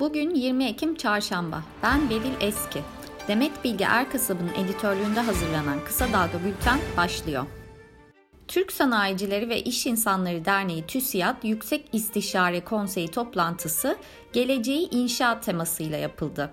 Bugün 20 Ekim Çarşamba. Ben Beril Eski. Demet Bilge Erkasab'ın editörlüğünde hazırlanan Kısa Dalga Bülten başlıyor. Türk Sanayicileri ve İş İnsanları Derneği TÜSİAD Yüksek İstişare Konseyi toplantısı geleceği inşaat temasıyla yapıldı.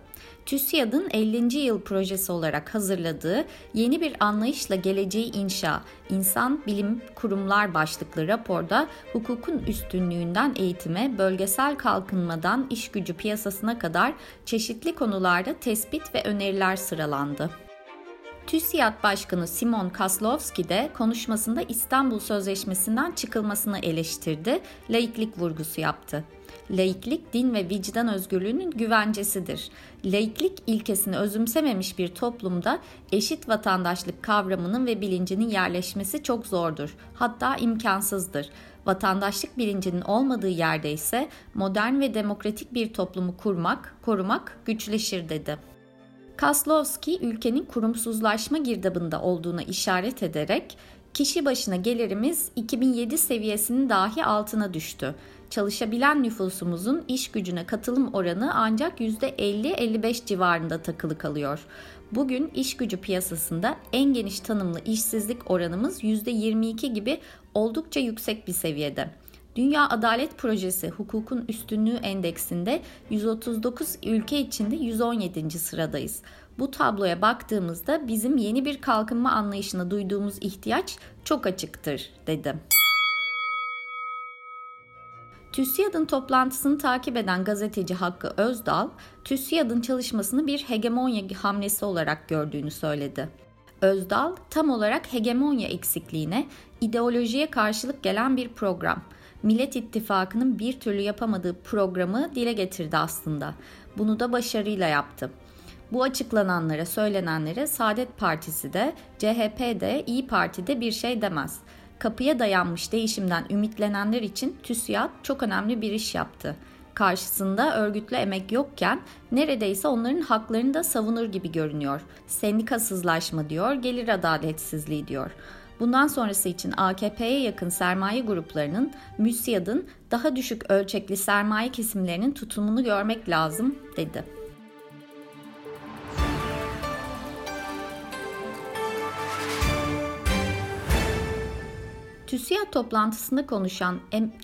TÜSİAD'ın 50. yıl projesi olarak hazırladığı yeni bir anlayışla geleceği inşa, insan bilim kurumlar başlıklı raporda hukukun üstünlüğünden eğitime, bölgesel kalkınmadan iş gücü piyasasına kadar çeşitli konularda tespit ve öneriler sıralandı. TÜSİAD Başkanı Simon Kaslowski de konuşmasında İstanbul Sözleşmesi'nden çıkılmasını eleştirdi, laiklik vurgusu yaptı. Laiklik din ve vicdan özgürlüğünün güvencesidir. Laiklik ilkesini özümsememiş bir toplumda eşit vatandaşlık kavramının ve bilincinin yerleşmesi çok zordur. Hatta imkansızdır. Vatandaşlık bilincinin olmadığı yerde ise modern ve demokratik bir toplumu kurmak, korumak güçleşir dedi. Kaslowski ülkenin kurumsuzlaşma girdabında olduğuna işaret ederek kişi başına gelirimiz 2007 seviyesinin dahi altına düştü. Çalışabilen nüfusumuzun iş gücüne katılım oranı ancak %50-55 civarında takılı kalıyor. Bugün iş gücü piyasasında en geniş tanımlı işsizlik oranımız %22 gibi oldukça yüksek bir seviyede. Dünya Adalet Projesi Hukukun Üstünlüğü Endeksinde 139 ülke içinde 117. sıradayız. Bu tabloya baktığımızda bizim yeni bir kalkınma anlayışına duyduğumuz ihtiyaç çok açıktır, dedi. TÜSİAD'ın toplantısını takip eden gazeteci Hakkı Özdal, TÜSİAD'ın çalışmasını bir hegemonya hamlesi olarak gördüğünü söyledi. Özdal, tam olarak hegemonya eksikliğine, ideolojiye karşılık gelen bir program, Millet İttifakı'nın bir türlü yapamadığı programı dile getirdi aslında. Bunu da başarıyla yaptı. Bu açıklananlara, söylenenlere Saadet Partisi de, CHP de, İyi Parti de bir şey demez. Kapıya dayanmış değişimden ümitlenenler için TÜSİAD çok önemli bir iş yaptı. Karşısında örgütlü emek yokken neredeyse onların haklarını da savunur gibi görünüyor. Sendikasızlaşma diyor, gelir adaletsizliği diyor. Bundan sonrası için AKP'ye yakın sermaye gruplarının MÜSİAD'ın daha düşük ölçekli sermaye kesimlerinin tutumunu görmek lazım dedi. TÜSİAD toplantısında konuşan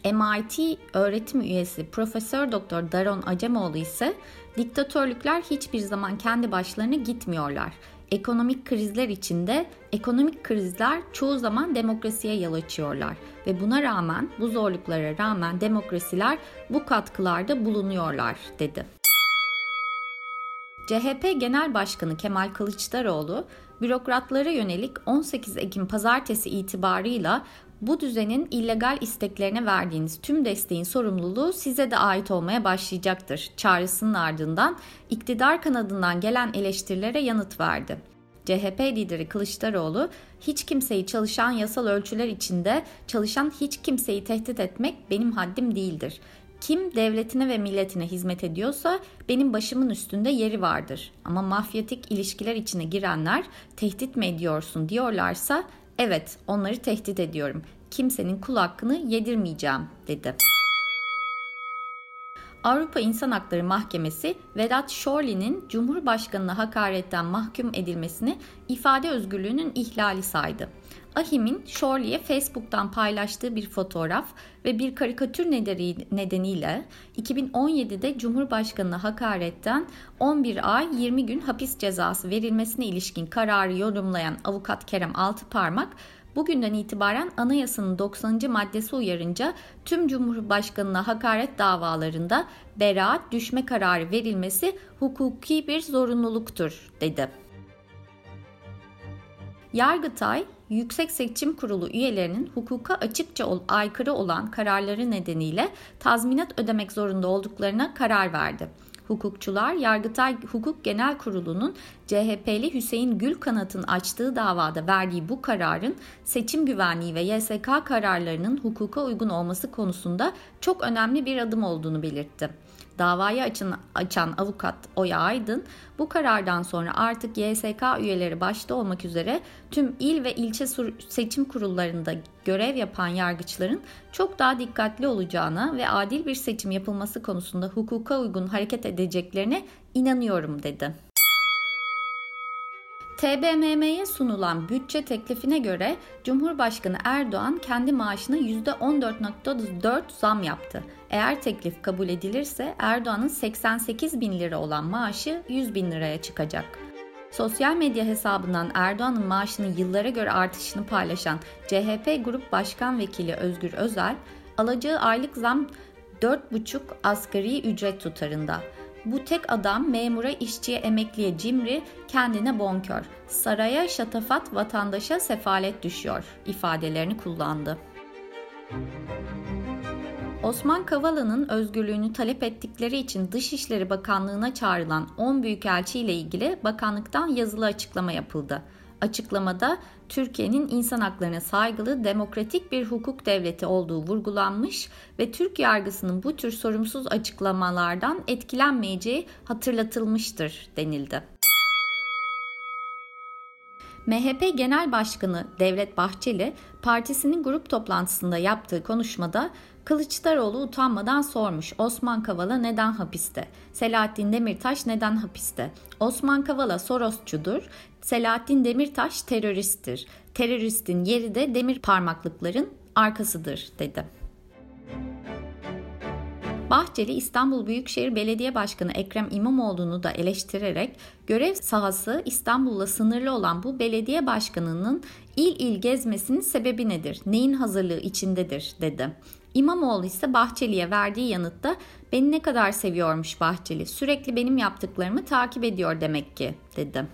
MIT öğretim üyesi Profesör Doktor Daron Acemoğlu ise diktatörlükler hiçbir zaman kendi başlarına gitmiyorlar. Ekonomik krizler içinde ekonomik krizler çoğu zaman demokrasiye yol açıyorlar ve buna rağmen bu zorluklara rağmen demokrasiler bu katkılarda bulunuyorlar dedi. CHP Genel Başkanı Kemal Kılıçdaroğlu, bürokratlara yönelik 18 Ekim pazartesi itibarıyla bu düzenin illegal isteklerine verdiğiniz tüm desteğin sorumluluğu size de ait olmaya başlayacaktır. Çağrısının ardından iktidar kanadından gelen eleştirilere yanıt verdi. CHP lideri Kılıçdaroğlu hiç kimseyi çalışan yasal ölçüler içinde çalışan hiç kimseyi tehdit etmek benim haddim değildir. Kim devletine ve milletine hizmet ediyorsa benim başımın üstünde yeri vardır. Ama mafyatik ilişkiler içine girenler tehdit mi ediyorsun diyorlarsa evet onları tehdit ediyorum. Kimsenin kul hakkını yedirmeyeceğim dedi. Avrupa İnsan Hakları Mahkemesi Vedat Şorli'nin Cumhurbaşkanı'na hakaretten mahkum edilmesini ifade özgürlüğünün ihlali saydı. Ahim'in Shorley'e Facebook'tan paylaştığı bir fotoğraf ve bir karikatür nedeniyle 2017'de Cumhurbaşkanı'na hakaretten 11 ay 20 gün hapis cezası verilmesine ilişkin kararı yorumlayan avukat Kerem Altıparmak Bugünden itibaren anayasanın 90. maddesi uyarınca tüm Cumhurbaşkanına hakaret davalarında beraat düşme kararı verilmesi hukuki bir zorunluluktur dedi. Yargıtay, Yüksek Seçim Kurulu üyelerinin hukuka açıkça aykırı olan kararları nedeniyle tazminat ödemek zorunda olduklarına karar verdi. Hukukçular Yargıtay Hukuk Genel Kurulu'nun CHP'li Hüseyin Gülkanat'ın açtığı davada verdiği bu kararın seçim güvenliği ve YSK kararlarının hukuka uygun olması konusunda çok önemli bir adım olduğunu belirtti. Davayı açın, açan avukat Oya Aydın bu karardan sonra artık YSK üyeleri başta olmak üzere tüm il ve ilçe seçim kurullarında görev yapan yargıçların çok daha dikkatli olacağına ve adil bir seçim yapılması konusunda hukuka uygun hareket edeceklerine inanıyorum dedi. TBMM'ye sunulan bütçe teklifine göre Cumhurbaşkanı Erdoğan kendi maaşına %14.4 zam yaptı. Eğer teklif kabul edilirse Erdoğan'ın 88 bin lira olan maaşı 100 bin liraya çıkacak. Sosyal medya hesabından Erdoğan'ın maaşının yıllara göre artışını paylaşan CHP Grup Başkan Vekili Özgür Özel, alacağı aylık zam 4,5 asgari ücret tutarında. Bu tek adam memura, işçiye, emekliye cimri, kendine bonkör. Saraya şatafat, vatandaşa sefalet düşüyor ifadelerini kullandı. Osman Kavala'nın özgürlüğünü talep ettikleri için Dışişleri Bakanlığı'na çağrılan 10 büyükelçi ile ilgili bakanlıktan yazılı açıklama yapıldı. Açıklamada Türkiye'nin insan haklarına saygılı, demokratik bir hukuk devleti olduğu vurgulanmış ve Türk yargısının bu tür sorumsuz açıklamalardan etkilenmeyeceği hatırlatılmıştır denildi. MHP Genel Başkanı Devlet Bahçeli, partisinin grup toplantısında yaptığı konuşmada Kılıçdaroğlu utanmadan sormuş Osman Kavala neden hapiste? Selahattin Demirtaş neden hapiste? Osman Kavala Sorosçudur, Selahattin Demirtaş teröristtir. Teröristin yeri de demir parmaklıkların arkasıdır dedi. Bahçeli İstanbul Büyükşehir Belediye Başkanı Ekrem İmamoğlu'nu da eleştirerek görev sahası İstanbul'la sınırlı olan bu belediye başkanının il il gezmesinin sebebi nedir? Neyin hazırlığı içindedir dedi. İmamoğlu ise Bahçeli'ye verdiği yanıtta beni ne kadar seviyormuş Bahçeli sürekli benim yaptıklarımı takip ediyor demek ki dedi.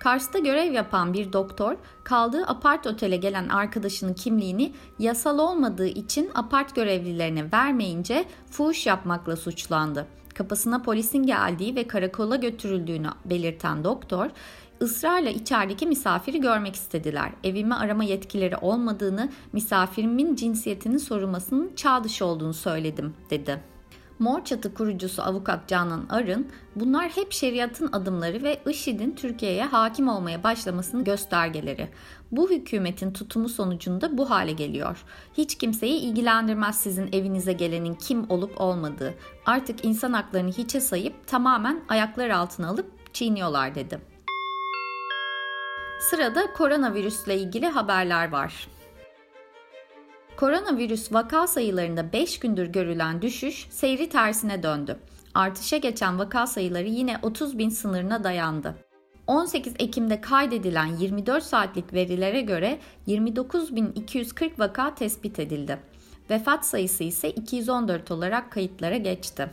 Kars'ta görev yapan bir doktor kaldığı apart otele gelen arkadaşının kimliğini yasal olmadığı için apart görevlilerine vermeyince fuhuş yapmakla suçlandı. Kapısına polisin geldiği ve karakola götürüldüğünü belirten doktor, ısrarla içerideki misafiri görmek istediler. Evimi arama yetkileri olmadığını, misafirimin cinsiyetinin sorulmasının çağ dışı olduğunu söyledim, dedi. Mor Çatı kurucusu avukat Canan Arın, bunlar hep şeriatın adımları ve IŞİD'in Türkiye'ye hakim olmaya başlamasının göstergeleri. Bu hükümetin tutumu sonucunda bu hale geliyor. Hiç kimseyi ilgilendirmez sizin evinize gelenin kim olup olmadığı. Artık insan haklarını hiçe sayıp tamamen ayaklar altına alıp çiğniyorlar dedi. Sırada koronavirüsle ilgili haberler var. Koronavirüs vaka sayılarında 5 gündür görülen düşüş seyri tersine döndü. Artışa geçen vaka sayıları yine 30 bin sınırına dayandı. 18 Ekim'de kaydedilen 24 saatlik verilere göre 29.240 vaka tespit edildi. Vefat sayısı ise 214 olarak kayıtlara geçti.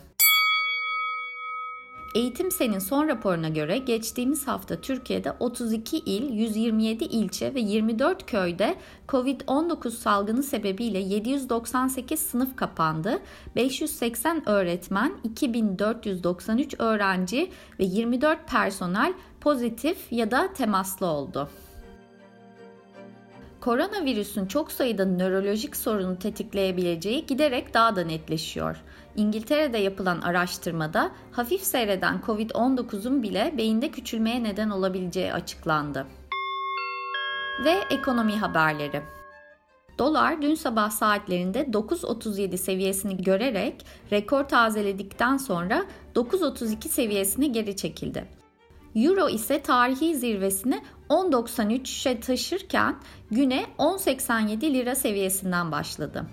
Eğitim Sen'in son raporuna göre geçtiğimiz hafta Türkiye'de 32 il, 127 ilçe ve 24 köyde Covid-19 salgını sebebiyle 798 sınıf kapandı. 580 öğretmen, 2493 öğrenci ve 24 personel pozitif ya da temaslı oldu. Koronavirüsün çok sayıda nörolojik sorunu tetikleyebileceği giderek daha da netleşiyor. İngiltere'de yapılan araştırmada hafif seyreden COVID-19'un bile beyinde küçülmeye neden olabileceği açıklandı. Ve ekonomi haberleri. Dolar dün sabah saatlerinde 9.37 seviyesini görerek rekor tazeledikten sonra 9.32 seviyesine geri çekildi. Euro ise tarihi zirvesini 10.93'e taşırken güne 10.87 lira seviyesinden başladı.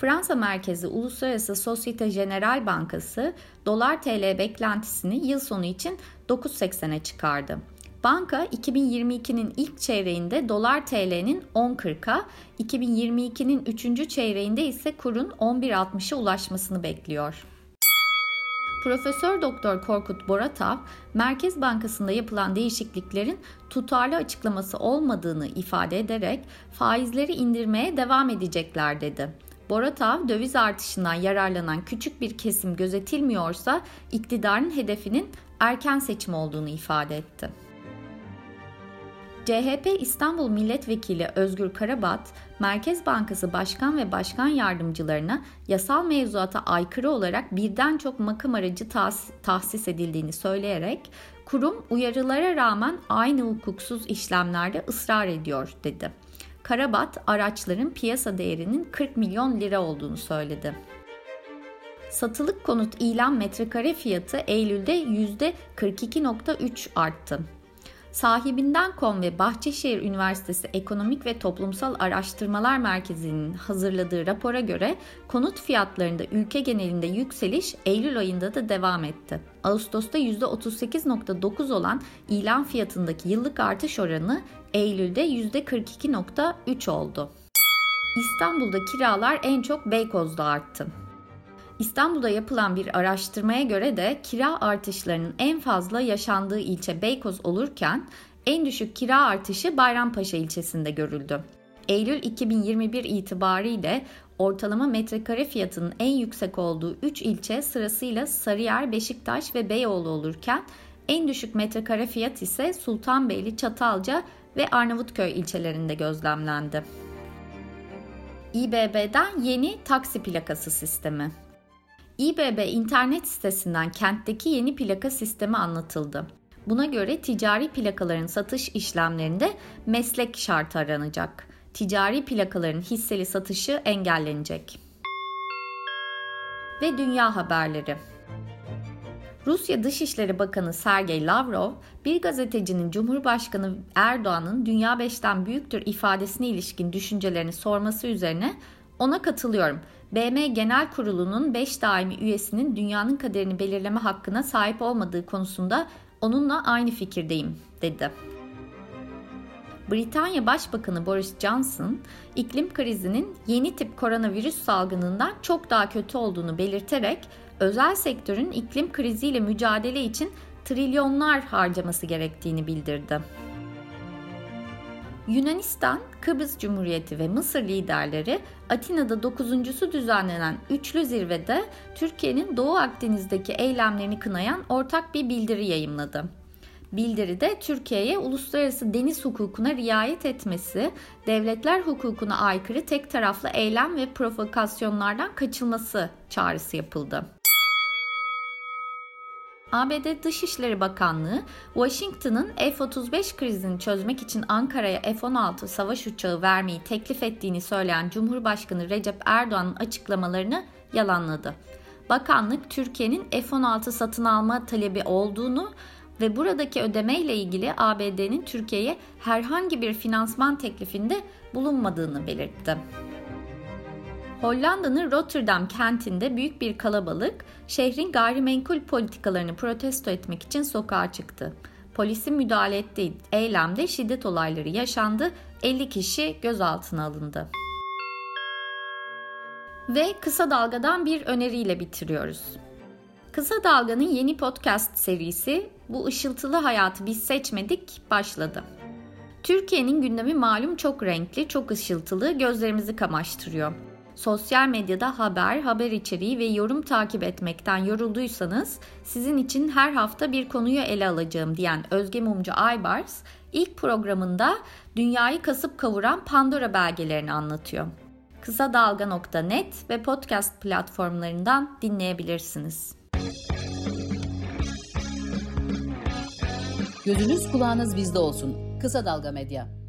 Fransa merkezi Uluslararası Societe Generale Bankası dolar TL beklentisini yıl sonu için 9.80'e çıkardı. Banka 2022'nin ilk çeyreğinde dolar TL'nin 10.40'a, 2022'nin 3. çeyreğinde ise kurun 11.60'a ulaşmasını bekliyor. Profesör Doktor Korkut Boratav, Merkez Bankası'nda yapılan değişikliklerin tutarlı açıklaması olmadığını ifade ederek faizleri indirmeye devam edecekler dedi. Boratav, döviz artışından yararlanan küçük bir kesim gözetilmiyorsa iktidarın hedefinin erken seçim olduğunu ifade etti. CHP İstanbul Milletvekili Özgür Karabat, Merkez Bankası Başkan ve Başkan Yardımcılarına yasal mevzuata aykırı olarak birden çok makam aracı tahs- tahsis edildiğini söyleyerek kurum uyarılara rağmen aynı hukuksuz işlemlerde ısrar ediyor dedi. Karabat araçların piyasa değerinin 40 milyon lira olduğunu söyledi. Satılık konut ilan metrekare fiyatı Eylül'de %42.3 arttı. Sahibinden.com ve Bahçeşehir Üniversitesi Ekonomik ve Toplumsal Araştırmalar Merkezi'nin hazırladığı rapora göre konut fiyatlarında ülke genelinde yükseliş Eylül ayında da devam etti. Ağustos'ta %38.9 olan ilan fiyatındaki yıllık artış oranı Eylül'de %42.3 oldu. İstanbul'da kiralar en çok Beykoz'da arttı. İstanbul'da yapılan bir araştırmaya göre de kira artışlarının en fazla yaşandığı ilçe Beykoz olurken en düşük kira artışı Bayrampaşa ilçesinde görüldü. Eylül 2021 itibariyle ortalama metrekare fiyatının en yüksek olduğu 3 ilçe sırasıyla Sarıyer, Beşiktaş ve Beyoğlu olurken en düşük metrekare fiyat ise Sultanbeyli, Çatalca ve Arnavutköy ilçelerinde gözlemlendi. İBB'den yeni taksi plakası sistemi. İBB internet sitesinden kentteki yeni plaka sistemi anlatıldı. Buna göre ticari plakaların satış işlemlerinde meslek şartı aranacak. Ticari plakaların hisseli satışı engellenecek. Ve dünya haberleri. Rusya Dışişleri Bakanı Sergey Lavrov, bir gazetecinin Cumhurbaşkanı Erdoğan'ın Dünya Beşten Büyüktür ifadesine ilişkin düşüncelerini sorması üzerine ona katılıyorum. BM Genel Kurulu'nun 5 daimi üyesinin dünyanın kaderini belirleme hakkına sahip olmadığı konusunda onunla aynı fikirdeyim, dedi. Britanya Başbakanı Boris Johnson, iklim krizinin yeni tip koronavirüs salgınından çok daha kötü olduğunu belirterek özel sektörün iklim kriziyle mücadele için trilyonlar harcaması gerektiğini bildirdi. Yunanistan, Kıbrıs Cumhuriyeti ve Mısır liderleri Atina'da 9. düzenlenen üçlü zirvede Türkiye'nin Doğu Akdeniz'deki eylemlerini kınayan ortak bir bildiri yayımladı. Bildiride Türkiye'ye uluslararası deniz hukukuna riayet etmesi, devletler hukukuna aykırı tek taraflı eylem ve provokasyonlardan kaçılması çağrısı yapıldı. ABD Dışişleri Bakanlığı, Washington'ın F-35 krizini çözmek için Ankara'ya F-16 savaş uçağı vermeyi teklif ettiğini söyleyen Cumhurbaşkanı Recep Erdoğan'ın açıklamalarını yalanladı. Bakanlık, Türkiye'nin F-16 satın alma talebi olduğunu ve buradaki ödeme ile ilgili ABD'nin Türkiye'ye herhangi bir finansman teklifinde bulunmadığını belirtti. Hollanda'nın Rotterdam kentinde büyük bir kalabalık şehrin gayrimenkul politikalarını protesto etmek için sokağa çıktı. Polisin müdahale ettiği eylemde şiddet olayları yaşandı, 50 kişi gözaltına alındı. Ve kısa dalgadan bir öneriyle bitiriyoruz. Kısa Dalga'nın yeni podcast serisi Bu ışıltılı hayatı biz seçmedik başladı. Türkiye'nin gündemi malum çok renkli, çok ışıltılı, gözlerimizi kamaştırıyor sosyal medyada haber, haber içeriği ve yorum takip etmekten yorulduysanız sizin için her hafta bir konuyu ele alacağım diyen Özge Mumcu Aybars ilk programında dünyayı kasıp kavuran Pandora belgelerini anlatıyor. Kısa Dalga.net ve podcast platformlarından dinleyebilirsiniz. Gözünüz kulağınız bizde olsun. Kısa Dalga Medya.